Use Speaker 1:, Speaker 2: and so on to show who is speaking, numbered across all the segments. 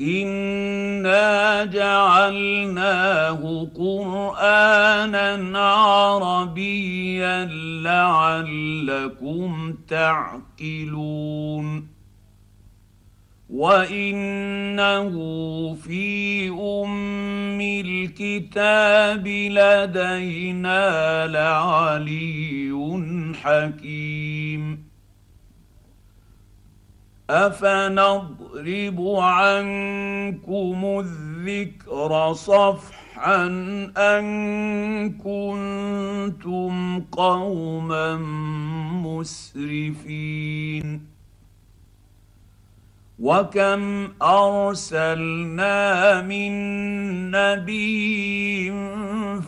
Speaker 1: انا جعلناه قرانا عربيا لعلكم تعقلون وانه في ام الكتاب لدينا لعلي حكيم أفنضرب عنكم الذكر صفحا أن كنتم قوما مسرفين. وكم أرسلنا من نبي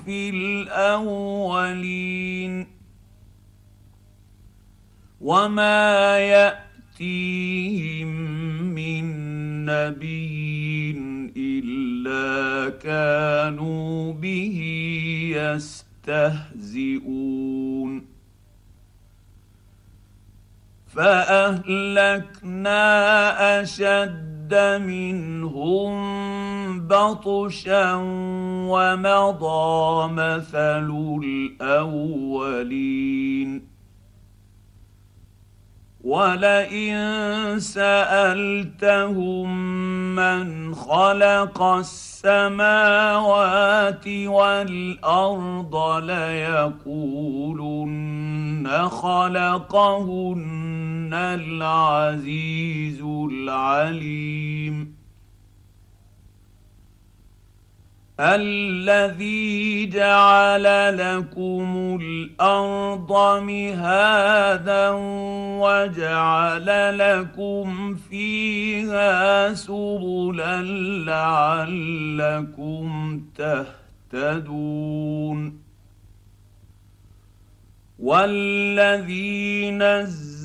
Speaker 1: في الأولين. وما ياتيهم من نبي الا كانوا به يستهزئون فاهلكنا اشد منهم بطشا ومضى مثل الاولين ولئن سألتهم من خلق السماوات والأرض ليقولن خلقهن العزيز العليم. الذي جعل لكم الأرض مهادا وجعل لكم فيها سبلا لعلكم تهتدون والذي نزل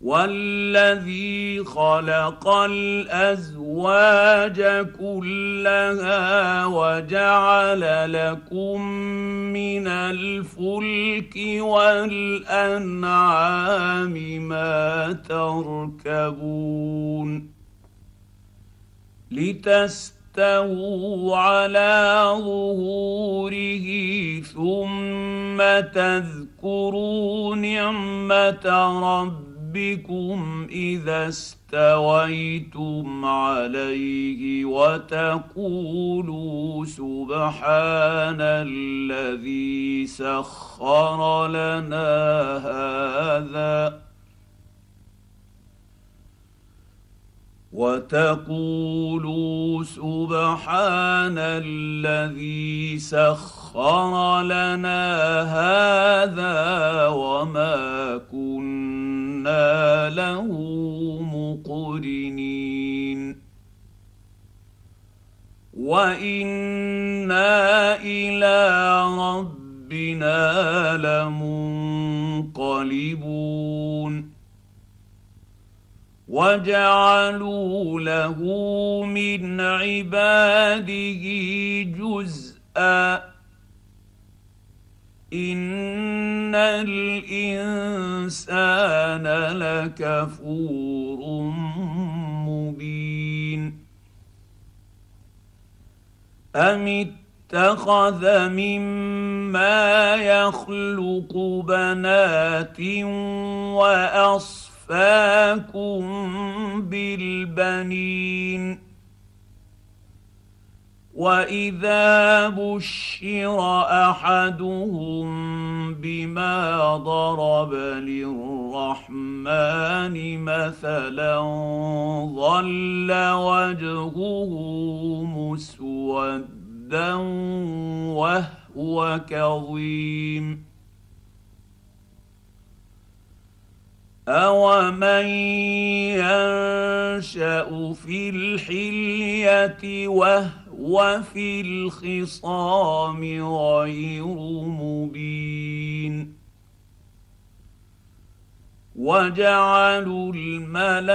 Speaker 1: والذي خلق الازواج كلها وجعل لكم من الفلك والانعام ما تركبون لتستووا على ظهوره ثم تذكروا نعمه ربكم ربكم إذا استويتم عليه وتقولوا سبحان الذي سخر لنا هذا وتقولوا سبحان الذي سخر لنا هذا وما كنا له مقرنين وأنا إلى ربنا لمنقلبون وجعلوا له من عباده جزءا ان الانسان لكفور مبين ام اتخذ مما يخلق بنات واصفى اصفاكم بالبنين واذا بشر احدهم بما ضرب للرحمن مثلا ظل وجهه مسودا وهو كظيم أومن ينشأ في الحلية وهو في الخصام غير مبين. وجعلوا الملائكة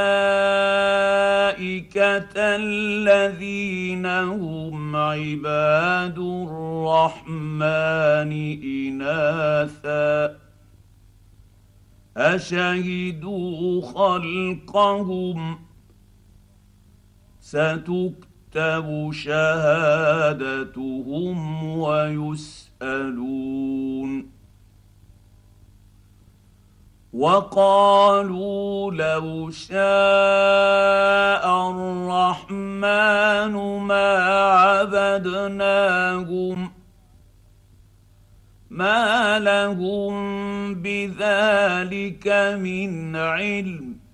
Speaker 1: الذين هم عباد الرحمن إناثاً. أشهدوا خلقهم. ستكتب شهادتهم ويسألون. وقالوا لو شاء الرحمن ما عبدناهم ما لهم بذلك من علم.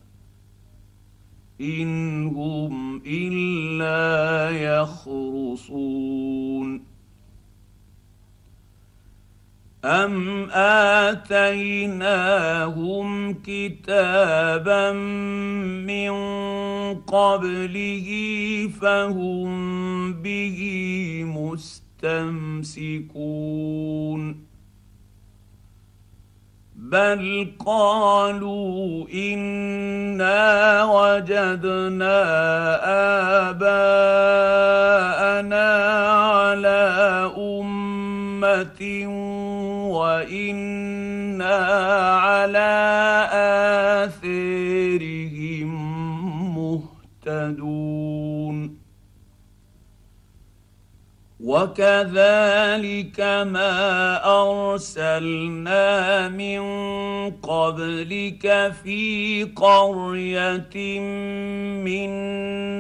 Speaker 1: ان هم الا يخرصون ام اتيناهم كتابا من قبله فهم به مستمسكون بل قالوا انا وجدنا اباءنا على امه وأنا على وكذلك ما ارسلنا من قبلك في قريه من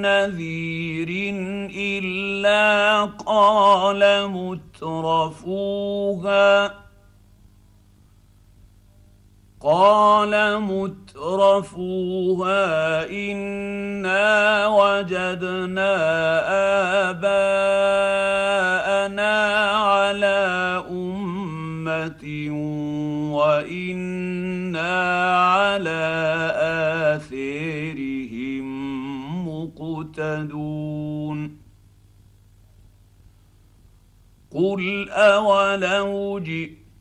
Speaker 1: نذير الا قال مترفوها قال مترفوها إنا وجدنا آباءنا على أمة وإنا على آثارهم مقتدون. قل أولو جئت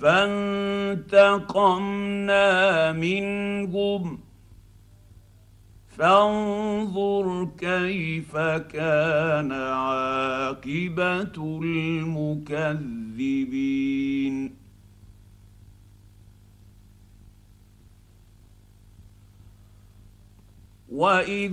Speaker 1: فانتقمنا منهم. فانظر كيف كان عاقبة المكذبين. وإذ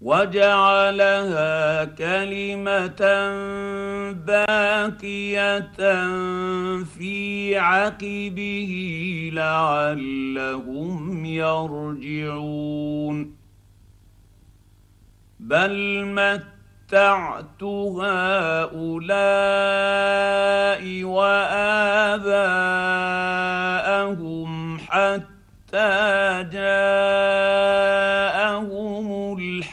Speaker 1: وجعلها كلمة باقية في عقبه لعلهم يرجعون. بل متعت هؤلاء وآباءهم حتى جاءهم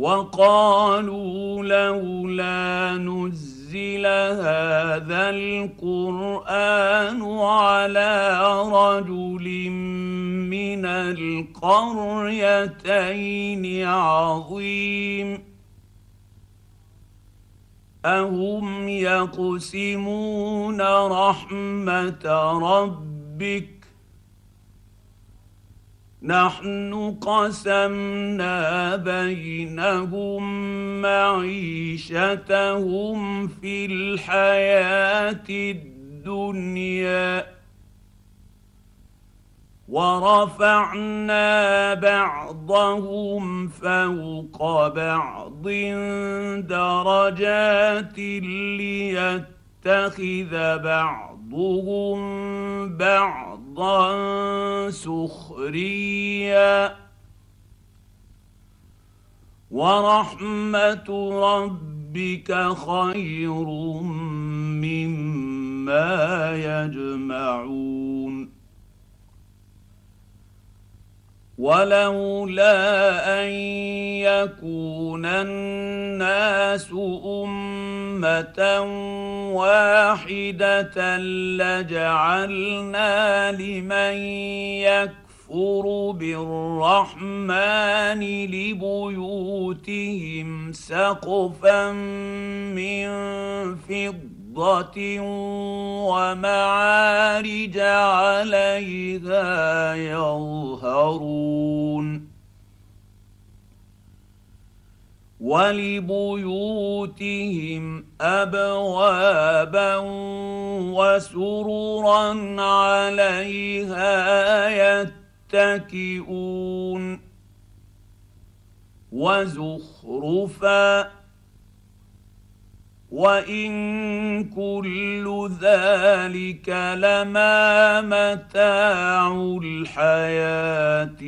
Speaker 1: وقالوا لولا نزل هذا القرآن على رجل من القريتين عظيم. أهم يقسمون رحمة ربك نحن قسمنا بينهم معيشتهم في الحياة الدنيا ورفعنا بعضهم فوق بعض درجات ليتخذ بعضهم بعضا سخريا. ورحمه ربك خير مما يجمعون. ولولا ان يكون الناس امه واحدة لجعلنا لمن يكفر بالرحمن لبيوتهم سقفا من فضة ومعارج عليها يظهرون ولبيوتهم ابوابا وسررا عليها يتكئون وزخرفا وإن كل ذلك لما متاع الحياة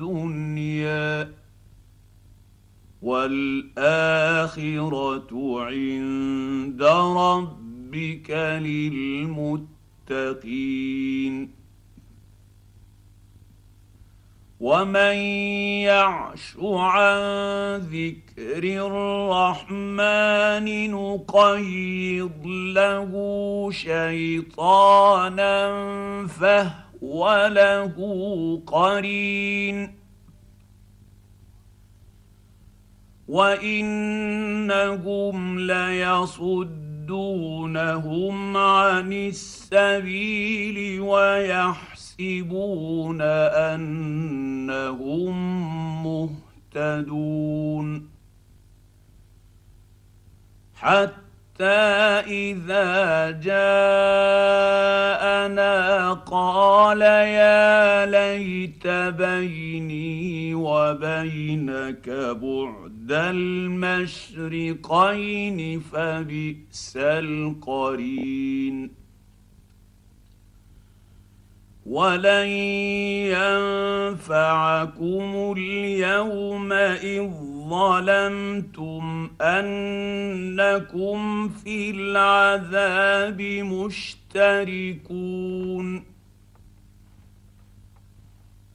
Speaker 1: الدنيا. والآخرة عند ربك للمتقين. ومن يعش عن ذكر الرحمن نقيض له شيطانا فهو له قرين. وانهم ليصدونهم عن السبيل ويحسبون يحسبون انهم مهتدون حتى اذا جاءنا قال يا ليت بيني وبينك بعد المشرقين فبئس القرين. ولن ينفعكم اليوم اذ ظلمتم انكم في العذاب مشتركون.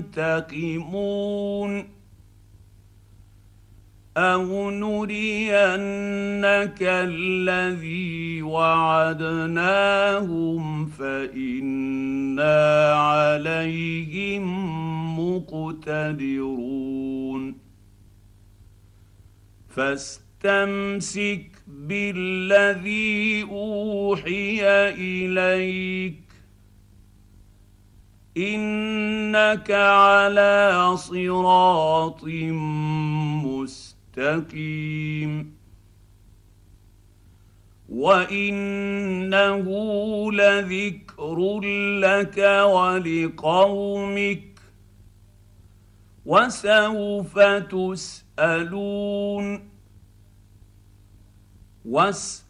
Speaker 1: منتقمون أو نرينك الذي وعدناهم فإنا عليهم مقتدرون. فاستمسك بالذي أوحي إليك إنك على صراط مستقيم. وإنه لذكر لك ولقومك وسوف تسألون. واسأل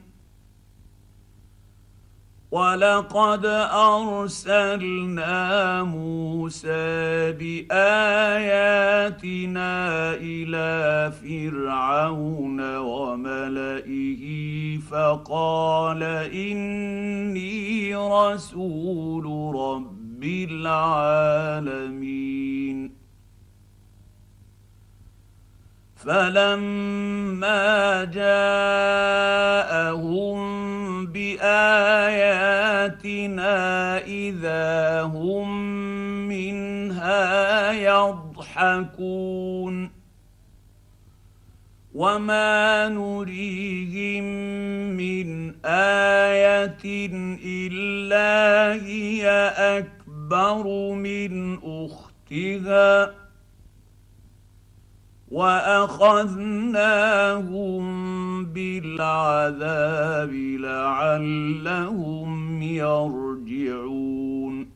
Speaker 1: ولقد ارسلنا موسى باياتنا إلى فرعون وملئه فقال اني رسول رب العالمين فلما جاءهم بآياتنا إذا هم منها يضحكون. وما نريهم من إيه الا هي اكبر من اختها. وأخذناهم بالعذاب لعلهم يرجعون.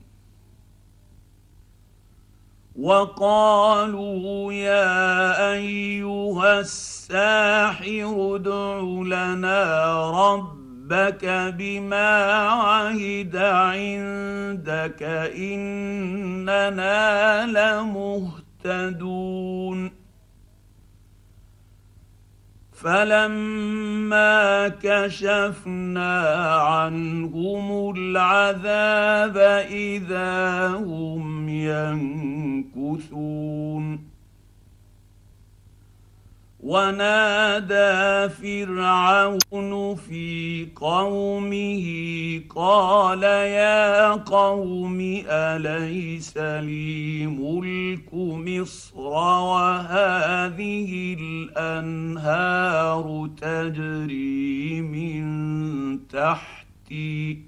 Speaker 1: وقالوا يا أيها الساحر ادع لنا ربك بما عهد عندك إننا لمهتدون. فلما كشفنا عنهم العذاب إذا هم ينكثون. ونادى فرعون في قومه قال يا قوم أليس لي ملك مصر وهذه الأنهار تجري من تحتي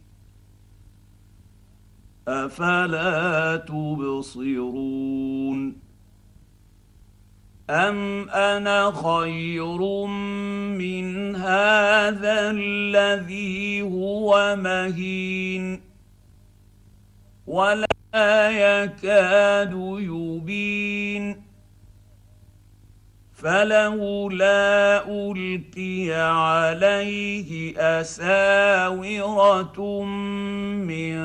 Speaker 1: أفلا تبصرون ام أنا خير من هذا الذي هو مهين ولا يكاد يبين فلولا ألقي عليه أساورة من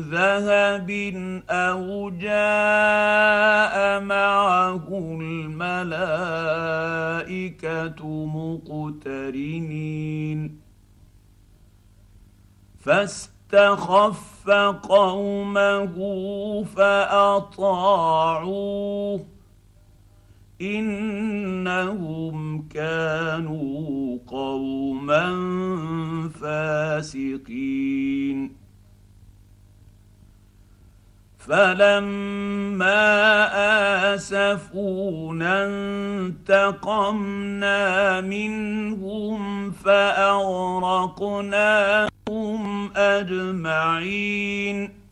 Speaker 1: ذهب أو جاء معه الملائكة مقترنين. فاستخف قومه فأطاعوه. إنهم كانوا قوما فاسقين. فلما آسفونا انتقمنا منهم فأغرقناهم أجمعين.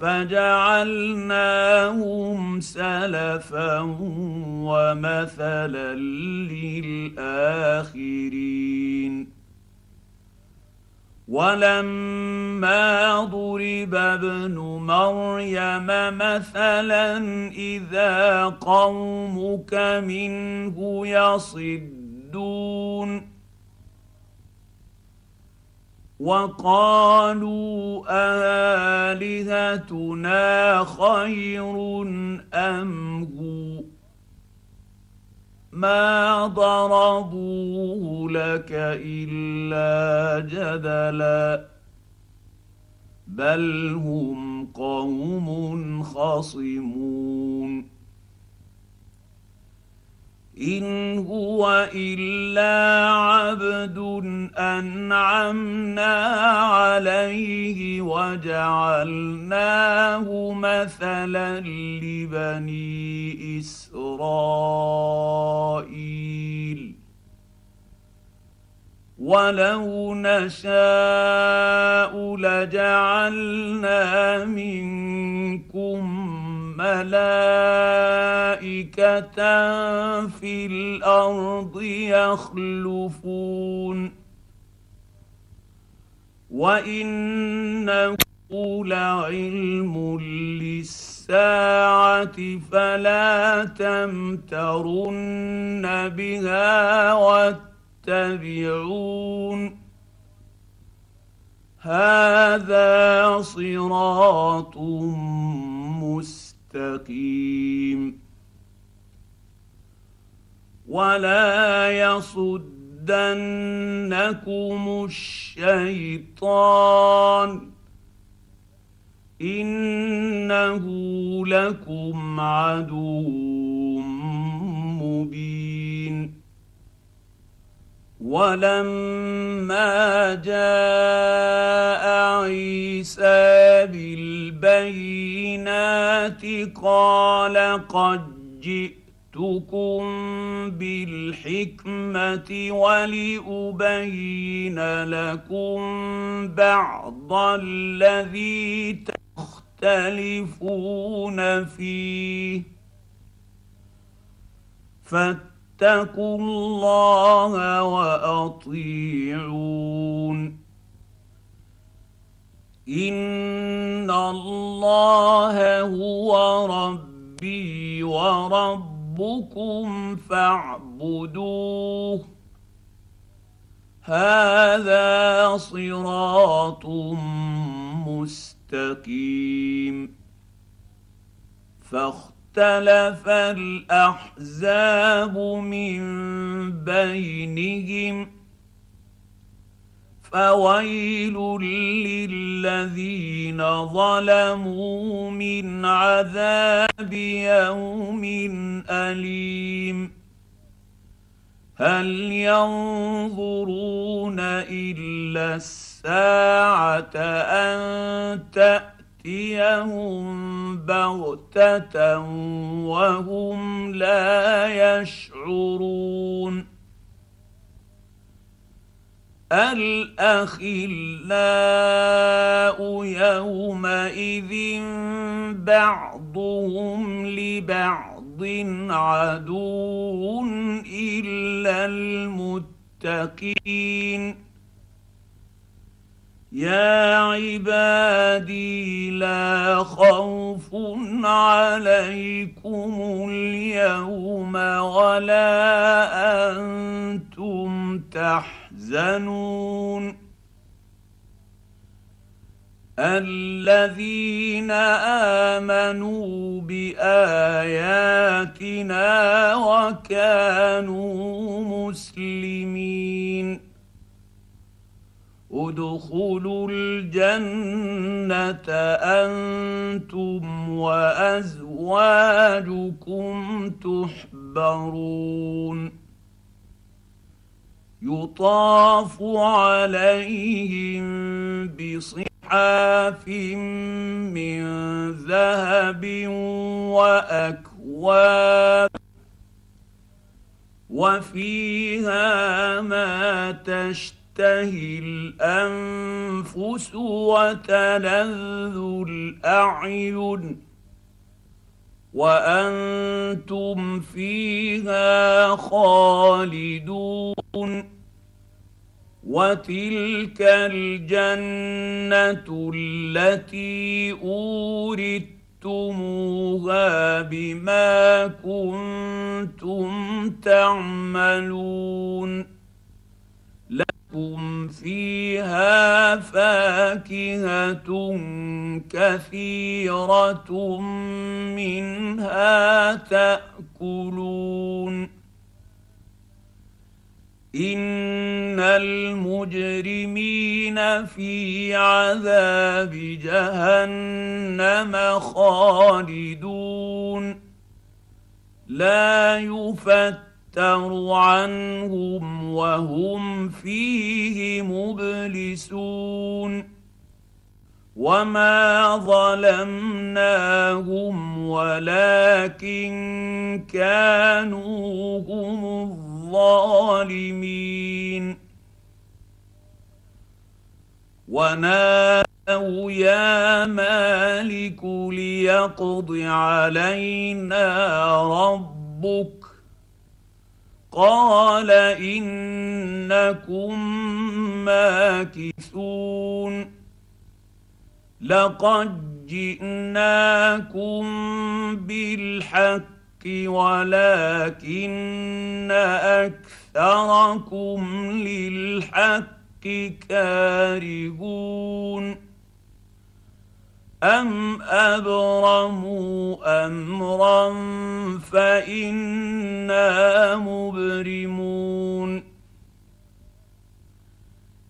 Speaker 1: فجعلناهم سلفا ومثلا للآخرين. ولما ضرب ابن مريم مثلا اذا قومك منه يصدون وقالوا آلهتنا خير أم هو؟ ما ضربوه لك إلا جدلا. بل هم قوم خصمون. إن هو إلا عبد أنعمنا عليه وجعلناه مثلا لبني إسرائيل. ولو نشاء لجعلنا منكم ملائكة في الأرض يخلفون. وإنه لعلم للساعة فلا تمترن بها واتبعون. هذا صراط مستقيم. مستقيم ولا يصدنكم الشيطان. إنه لكم عدو مبين. ولما جاء عيسى بالبينات قال قد جئتكم بالحكمة ولأبين لكم بعض الذي تختلفون فيه. الله وأطيعون. إن الله هو ربي وربكم فاعبدوه. هذا صراط مستقيم. فاختلف الأحزاب من بينهم فويل للذين ظلموا من عذاب يوم أليم هل ينظرون إلا الساعة أن تاتيهم بغتة وهم لا يشعرون. الأخلاء يومئذ بعضهم لبعض عدو إلا المتقين. يا عبادي لا خوف عليكم اليوم ولا أنتم تحزنون. الذين آمنوا بآياتنا وكانوا مسلمين. ادخلوا الجنة أنتم وأزواجكم تحبرون. يطاف عليهم بصحاف من ذهب وأكواب وفيها ما تشتهي تشتهي الانفس وتلذ الاعين وأنتم فيها خالدون وتلك الجنه التي اورثتموها بما كنتم تعملون فاكهة كثيرة منها تأكلون. إن المجرمين في عذاب جهنم خالدون. لا يفتر عنهم وهم فيه مبلسون. وما ظلمناهم ولكن كانوا هم الظالمين ونادوا يا مالك ليقض علينا ربك قال انكم ماكثون لقد جئناكم بالحق ولكن اكثركم للحق كارهون ام ابرموا امرا فانا مبرمون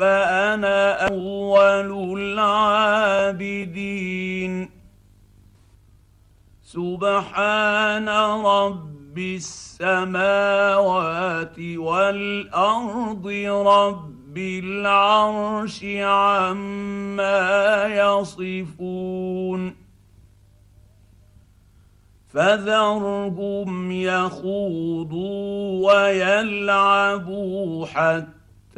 Speaker 1: فأنا أول العابدين. سبحان رب السماوات والأرض رب العرش عما يصفون. فذرهم يخوضوا ويلعبوا حتى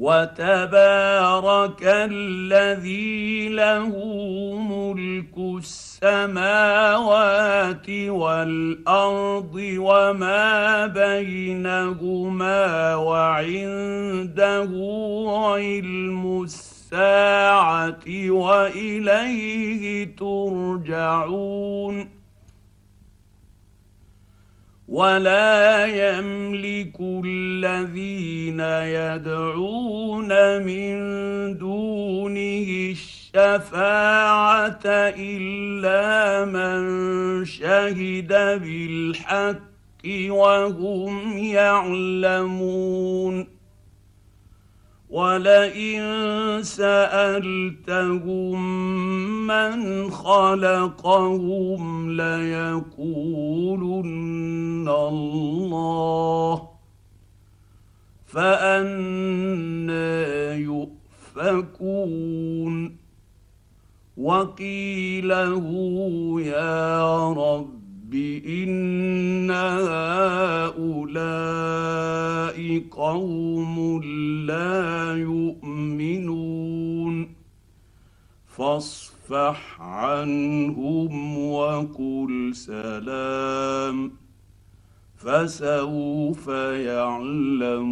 Speaker 1: وتبارك الذي له ملك السماوات والأرض وما بينهما وعنده علم الساعة وإليه ترجعون ولا يملك الذين يدعون من دونه الشفاعة إلا من شهد بالحق وهم يعلمون. ولئن سألتهم من خلقهم ليقولن الله فأنا يؤفكون وقيله يا رب ان هؤلاء قوم لا يؤمنون فاصفح عنهم وقل سلام فسوف يعلمون